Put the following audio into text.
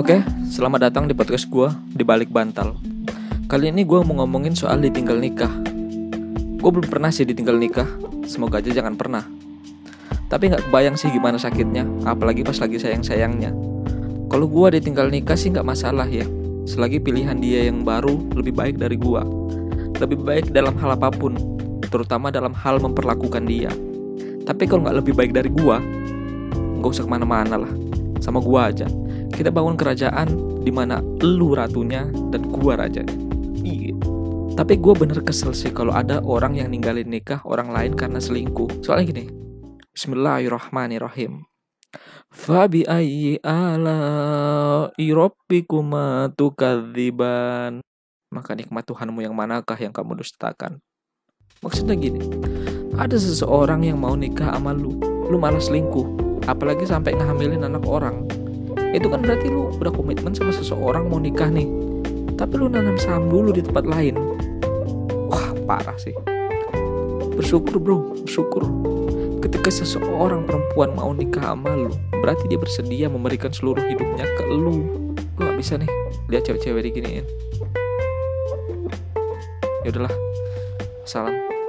Oke, selamat datang di podcast gue di balik bantal. Kali ini gue mau ngomongin soal ditinggal nikah. Gue belum pernah sih ditinggal nikah, semoga aja jangan pernah. Tapi nggak kebayang sih gimana sakitnya, apalagi pas lagi sayang-sayangnya. Kalau gue ditinggal nikah sih nggak masalah ya, selagi pilihan dia yang baru lebih baik dari gue. Lebih baik dalam hal apa pun, terutama dalam hal memperlakukan dia. Tapi kalau nggak lebih baik dari gue, nggak usah ke mana-mana lah, sama gue aja kita bangun kerajaan di mana lu ratunya dan gua raja. Iya. Tapi gue bener kesel sih kalau ada orang yang ninggalin nikah orang lain karena selingkuh. Soalnya gini, Bismillahirrahmanirrahim. Fabi ayyi ala irabbikuma tukadziban. Maka nikmat Tuhanmu yang manakah yang kamu dustakan? Maksudnya gini, ada seseorang yang mau nikah sama lu, lu malah selingkuh, apalagi sampai ngehamilin anak orang. Itu kan berarti lu udah komitmen sama seseorang mau nikah nih. Tapi lu nanam saham dulu di tempat lain. Wah parah sih. Bersyukur bro. Bersyukur. Ketika seseorang perempuan mau nikah sama lu berarti dia bersedia memberikan seluruh hidupnya ke lu. Gue gak bisa nih lihat cewek-cewek diginiin. Ya udahlah. Salam